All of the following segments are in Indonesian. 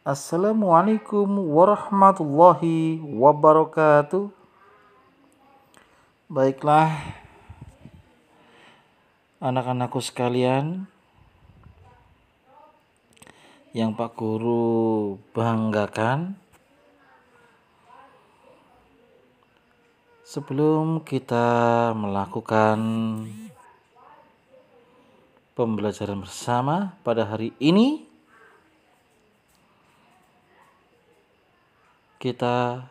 Assalamualaikum warahmatullahi wabarakatuh. Baiklah, anak-anakku sekalian, yang Pak Guru banggakan, sebelum kita melakukan pembelajaran bersama pada hari ini, kita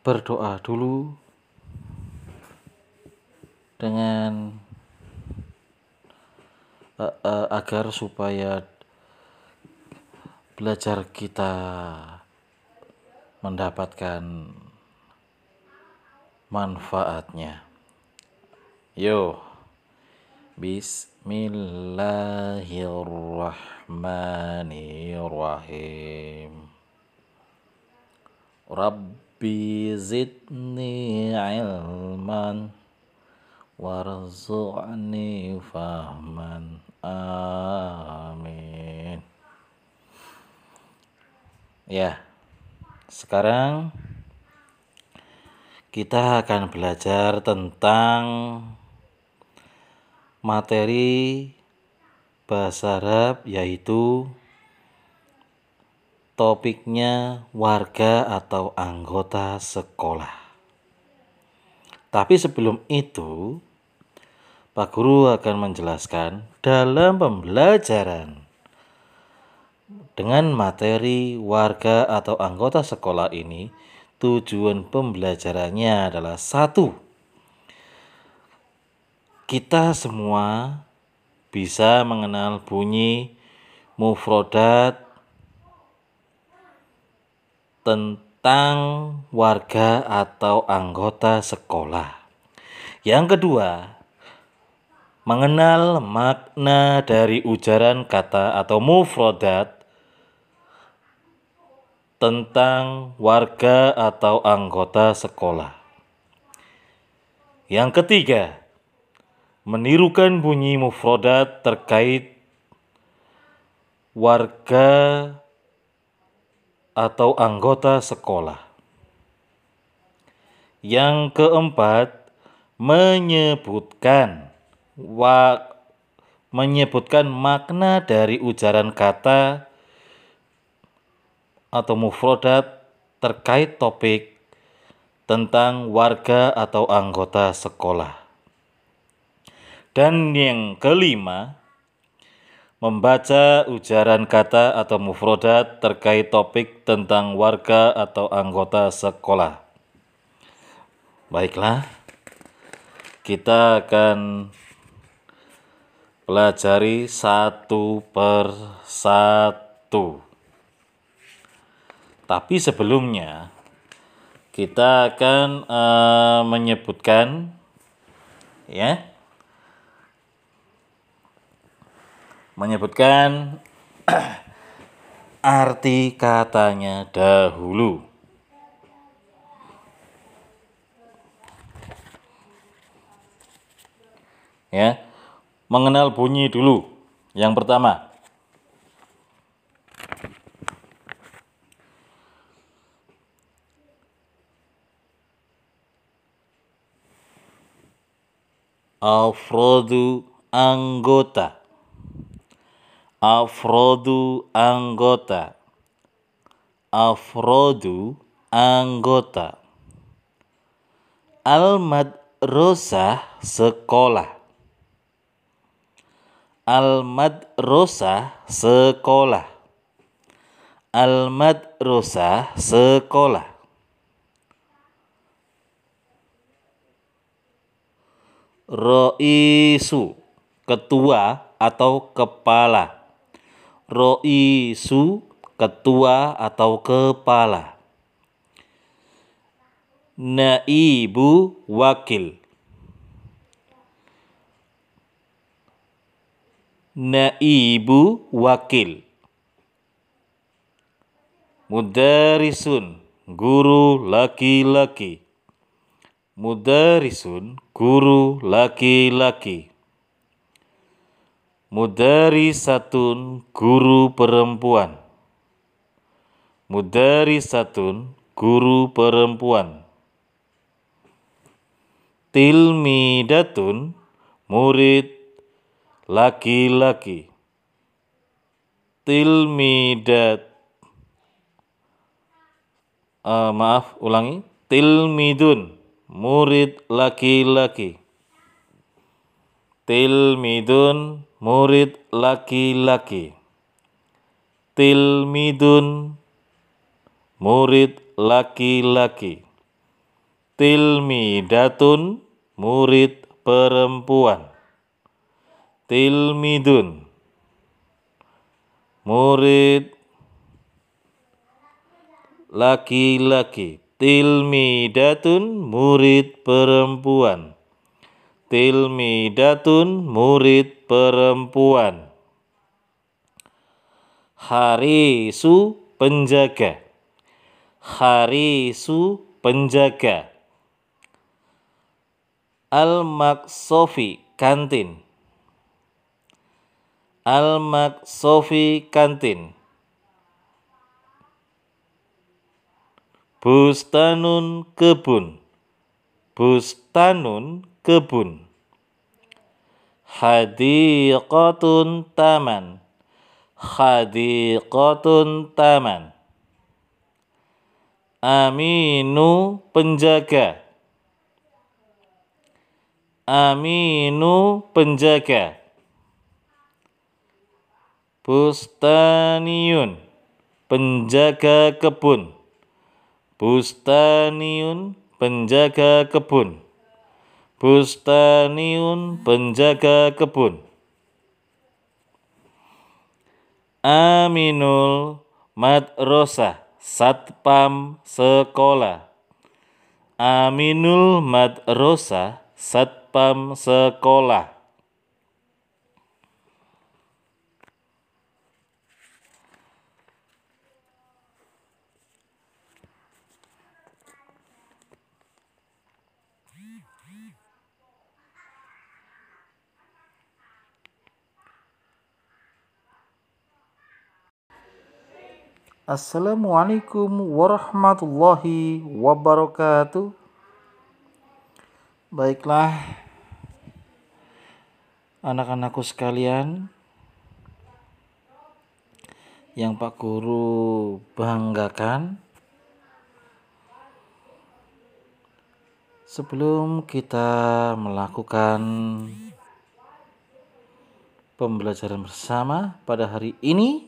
berdoa dulu dengan uh, uh, agar supaya belajar kita mendapatkan manfaatnya. Yo, Bismillahirrahmanirrahim. Rabbi zidni ilman warzuqni fahman. Amin. Ya sekarang kita akan belajar tentang materi bahasa Arab yaitu topiknya warga atau anggota sekolah. Tapi sebelum itu, Pak Guru akan menjelaskan dalam pembelajaran dengan materi warga atau anggota sekolah ini, tujuan pembelajarannya adalah satu, kita semua bisa mengenal bunyi mufrodat tentang warga atau anggota sekolah. Yang kedua, mengenal makna dari ujaran kata atau mufrodat tentang warga atau anggota sekolah. Yang ketiga, menirukan bunyi mufrodat terkait warga atau anggota sekolah. Yang keempat, menyebutkan wa, menyebutkan makna dari ujaran kata atau mufrodat terkait topik tentang warga atau anggota sekolah. Dan yang kelima, membaca ujaran kata atau mufrodat terkait topik tentang warga atau anggota sekolah. Baiklah, kita akan pelajari satu per satu. Tapi sebelumnya, kita akan uh, menyebutkan ya menyebutkan arti katanya dahulu. Ya, mengenal bunyi dulu. Yang pertama, afrodu anggota afrodu anggota. Afrodu anggota. Al madrasah sekolah. Al madrasah sekolah. Al madrasah sekolah. Roisu ketua atau kepala roisu ketua atau kepala. Naibu wakil. Naibu wakil. Mudarisun guru laki-laki. Mudarisun guru laki-laki Mudarisatun guru perempuan. Mudarisatun guru perempuan. Tilmidatun murid laki-laki. Tilmidat uh, maaf ulangi tilmidun murid laki-laki tilmidun murid laki-laki. Tilmidun. Murid laki-laki. Tilmidatun. Murid perempuan. Tilmidun. Murid laki-laki. Tilmidatun. Murid perempuan tilmidatun murid perempuan. Harisu penjaga. Harisu penjaga. Al-maksofi kantin. Al-maksofi kantin. Bustanun kebun bustanun kebun. Hadiqatun taman. Hadiqatun taman. Aminu penjaga. Aminu penjaga. Bustaniun penjaga kebun. Bustaniun penjaga kebun. Bustaniun penjaga kebun. Aminul Madrosah Satpam Sekolah. Aminul Madrosah Satpam Sekolah. Assalamualaikum warahmatullahi wabarakatuh. Baiklah, anak-anakku sekalian, yang Pak Guru banggakan, sebelum kita melakukan pembelajaran bersama pada hari ini,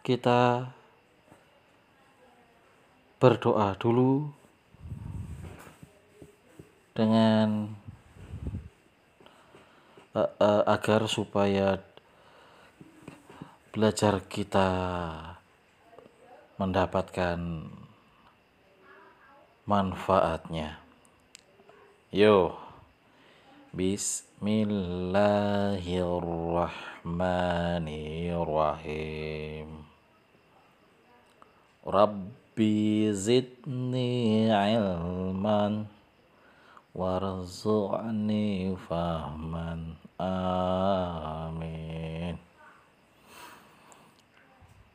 kita berdoa dulu dengan uh, uh, agar supaya belajar kita mendapatkan manfaatnya. Yo, Bismillahirrahmanirrahim. Rabbi zidni ilman warzu'ni fahman. Amin.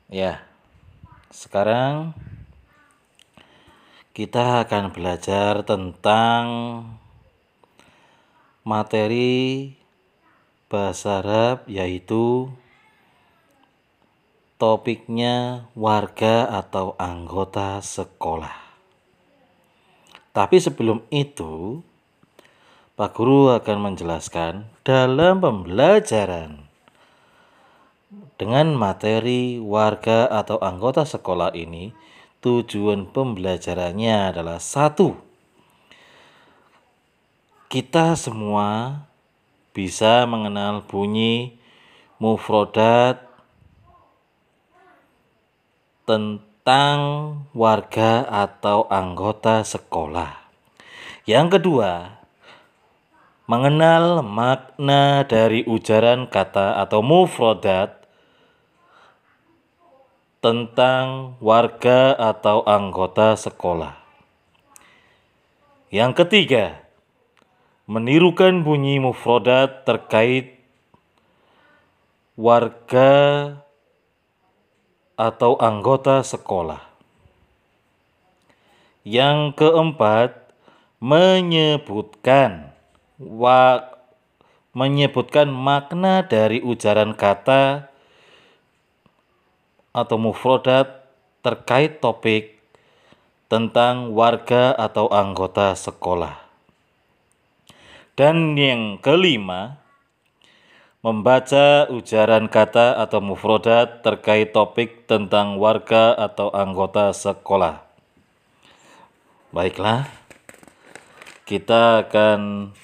Ya sekarang kita akan belajar tentang materi bahasa Arab yaitu topiknya warga atau anggota sekolah. Tapi sebelum itu, Pak Guru akan menjelaskan dalam pembelajaran dengan materi warga atau anggota sekolah ini, tujuan pembelajarannya adalah satu, kita semua bisa mengenal bunyi mufrodat tentang warga atau anggota sekolah. Yang kedua, mengenal makna dari ujaran kata atau mufrodat tentang warga atau anggota sekolah. Yang ketiga, menirukan bunyi mufrodat terkait warga atau anggota sekolah. Yang keempat, menyebutkan wa, menyebutkan makna dari ujaran kata atau mufrodat terkait topik tentang warga atau anggota sekolah. Dan yang kelima, membaca ujaran kata atau mufrodat terkait topik tentang warga atau anggota sekolah. Baiklah, kita akan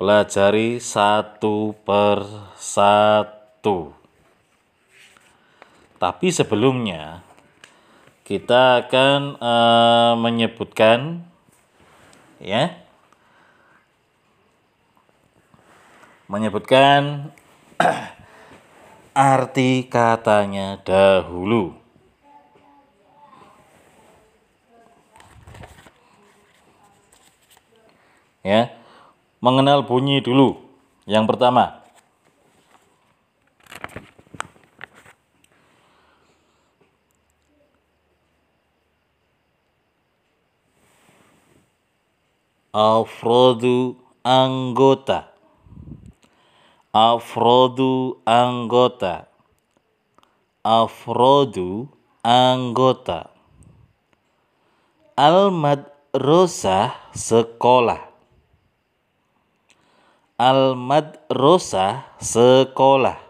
pelajari satu per satu. Tapi sebelumnya kita akan uh, menyebutkan ya menyebutkan arti katanya dahulu. Ya, mengenal bunyi dulu. Yang pertama, afrodu anggota afrodu anggota. Afrodu anggota. Al madrasah sekolah. Al madrasah sekolah.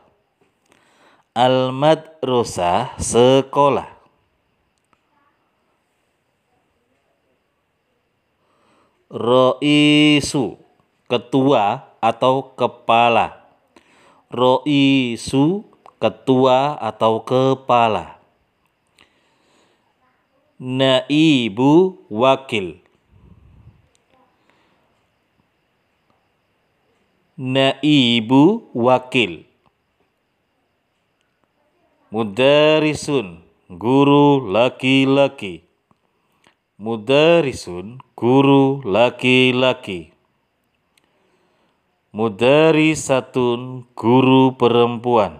Al madrasah sekolah. Roisu, ketua atau kepala. Roisu, ketua atau kepala. Naibu wakil. Naibu wakil. Mudarisun, guru laki-laki. Mudarisun, guru laki-laki. Mudarisatun, guru perempuan.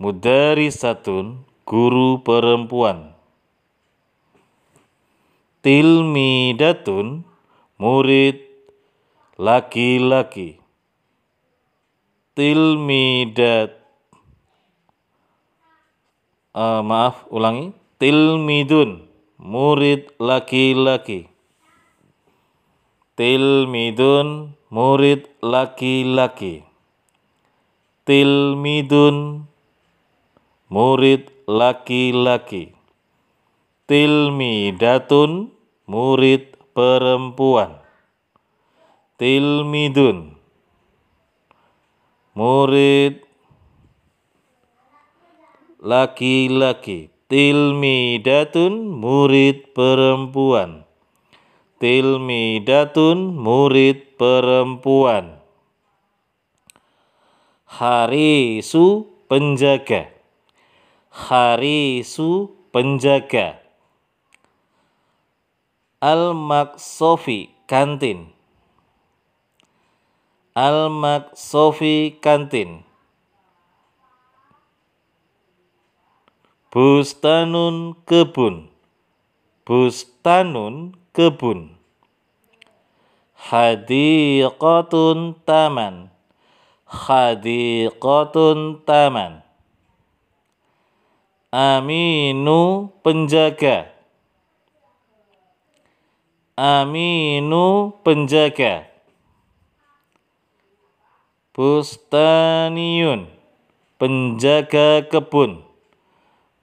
Mudarisatun, guru perempuan. Tilmidatun, murid laki-laki. Tilmidat, uh, maaf, ulangi. Tilmidun, murid laki-laki. Tilmidun murid laki-laki. Tilmidun murid laki-laki. Tilmidatun murid perempuan. Tilmidun murid laki-laki Tilmidatun murid perempuan. Tilmidatun murid perempuan. Harisu penjaga. Harisu penjaga. Al-Maksofi kantin. Al-Maksofi kantin. Bustanun kebun. Bustanun kebun. Hadiqatun taman. Hadiqatun taman. Aminu penjaga. Aminu penjaga. Bustaniun penjaga kebun.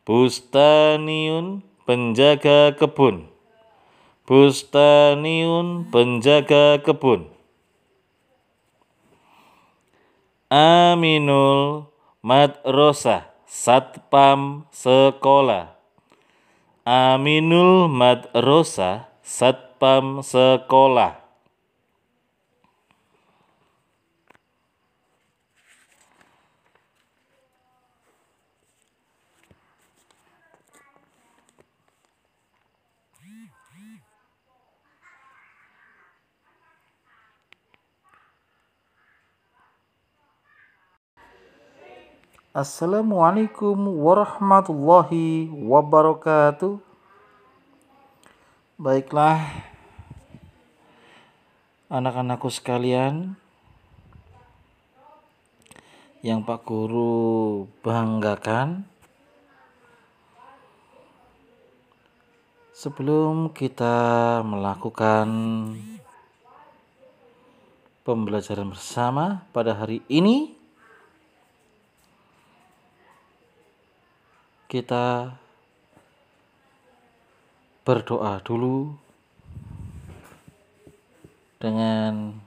Bustaniun penjaga kebun. Bustaniun penjaga kebun. Aminul madrasah satpam sekolah. Aminul madrasah satpam sekolah. Assalamualaikum warahmatullahi wabarakatuh. Baiklah, anak-anakku sekalian, yang Pak Guru banggakan. Sebelum kita melakukan pembelajaran bersama pada hari ini, kita berdoa dulu dengan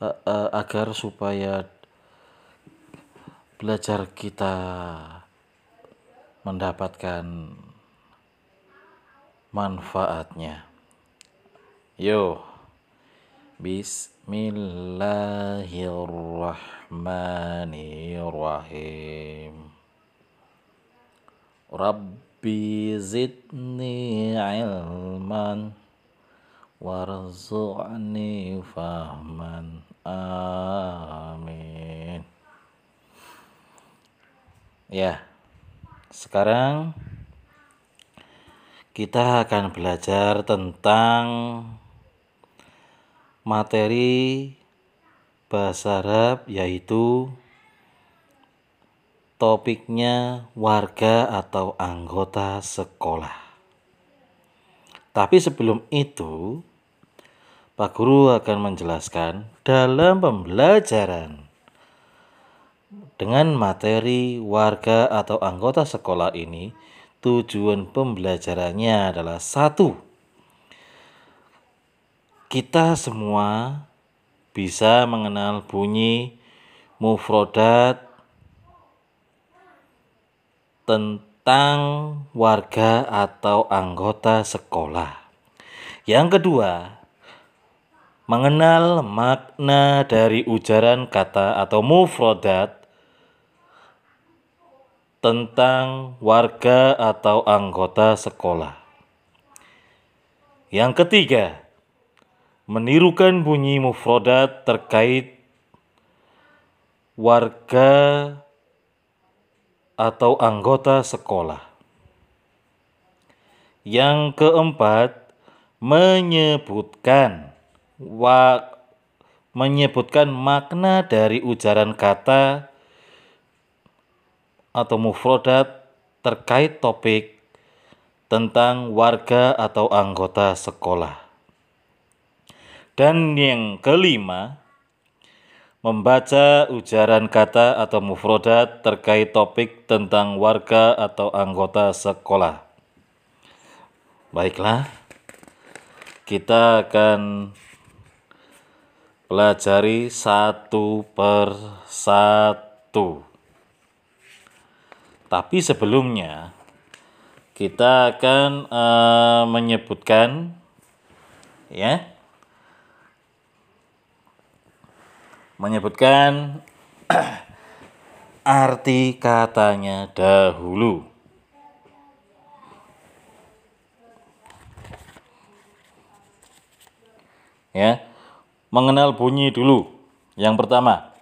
uh, uh, agar supaya belajar kita mendapatkan manfaatnya. Yo, Bismillahirrahmanirrahim. Rabbi zidni ilman warzu'ni fahman. Amin. Ya sekarang kita akan belajar tentang materi bahasa Arab yaitu topiknya warga atau anggota sekolah. Tapi sebelum itu, Pak Guru akan menjelaskan dalam pembelajaran dengan materi warga atau anggota sekolah ini, tujuan pembelajarannya adalah satu, kita semua bisa mengenal bunyi mufrodat tentang warga atau anggota sekolah. Yang kedua, mengenal makna dari ujaran kata atau mufrodat tentang warga atau anggota sekolah. Yang ketiga, menirukan bunyi mufrodat terkait warga atau anggota sekolah. Yang keempat, menyebutkan wa, menyebutkan makna dari ujaran kata atau mufrodat terkait topik tentang warga atau anggota sekolah. Dan yang kelima, membaca ujaran kata atau mufrodat terkait topik tentang warga atau anggota sekolah. Baiklah, kita akan pelajari satu per satu. Tapi sebelumnya, kita akan uh, menyebutkan ya menyebutkan arti katanya dahulu. Ya, mengenal bunyi dulu. Yang pertama,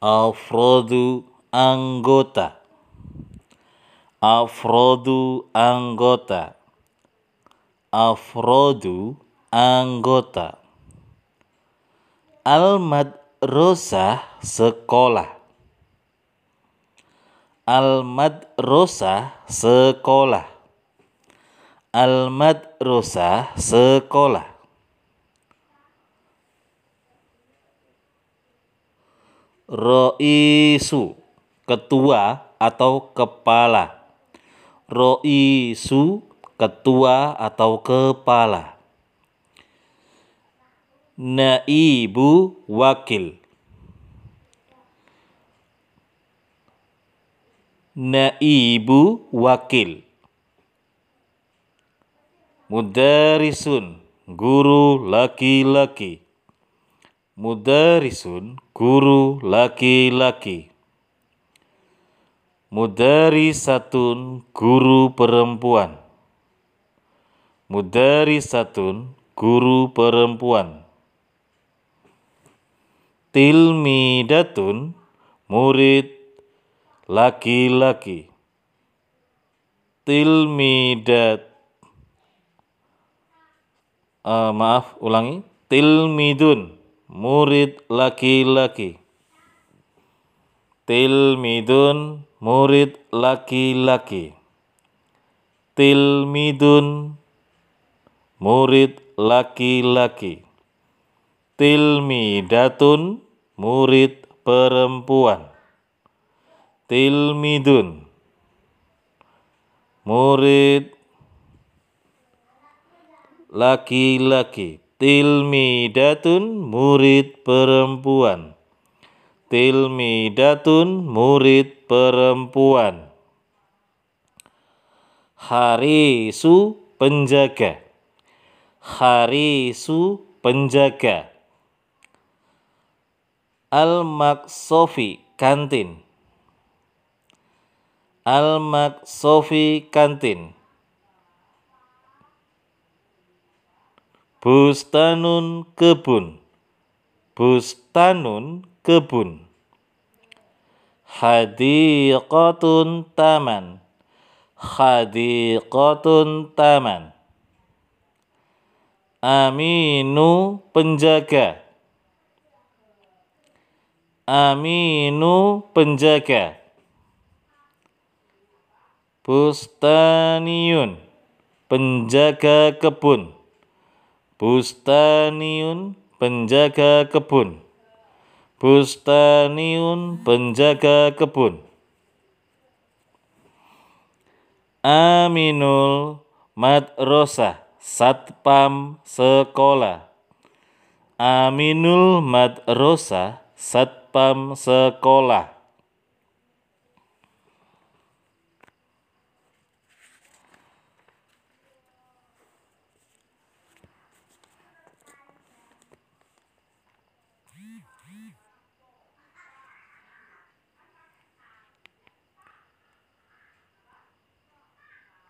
afrodu anggota afrodu anggota. Afrodu anggota. Al madrasah sekolah. Al madrasah sekolah. Al madrasah sekolah. Roisu ketua atau kepala Roisu ketua atau kepala. Naibu wakil. Naibu wakil. Mudarisun guru laki-laki. Mudarisun guru laki-laki. Mudarisatun guru perempuan. Mudarisatun guru perempuan. Tilmidatun murid laki-laki. Tilmidat uh, maaf ulangi tilmidun murid laki-laki tilmidun murid laki-laki. Tilmidun murid laki-laki. Tilmidatun murid perempuan. Tilmidun murid laki-laki. Tilmidatun murid perempuan tilmidatun murid perempuan. Harisu penjaga. Harisu penjaga. Al-maksofi kantin. Al-maksofi kantin. Bustanun kebun. Bustanun kebun. Hadiqatun taman. Hadiqatun taman. Aminu penjaga. Aminu penjaga. Bustaniun. Penjaga kebun. Bustaniun penjaga kebun. Bustaniun penjaga kebun. Aminul Madrosah Satpam Sekolah. Aminul Madrosah Satpam Sekolah.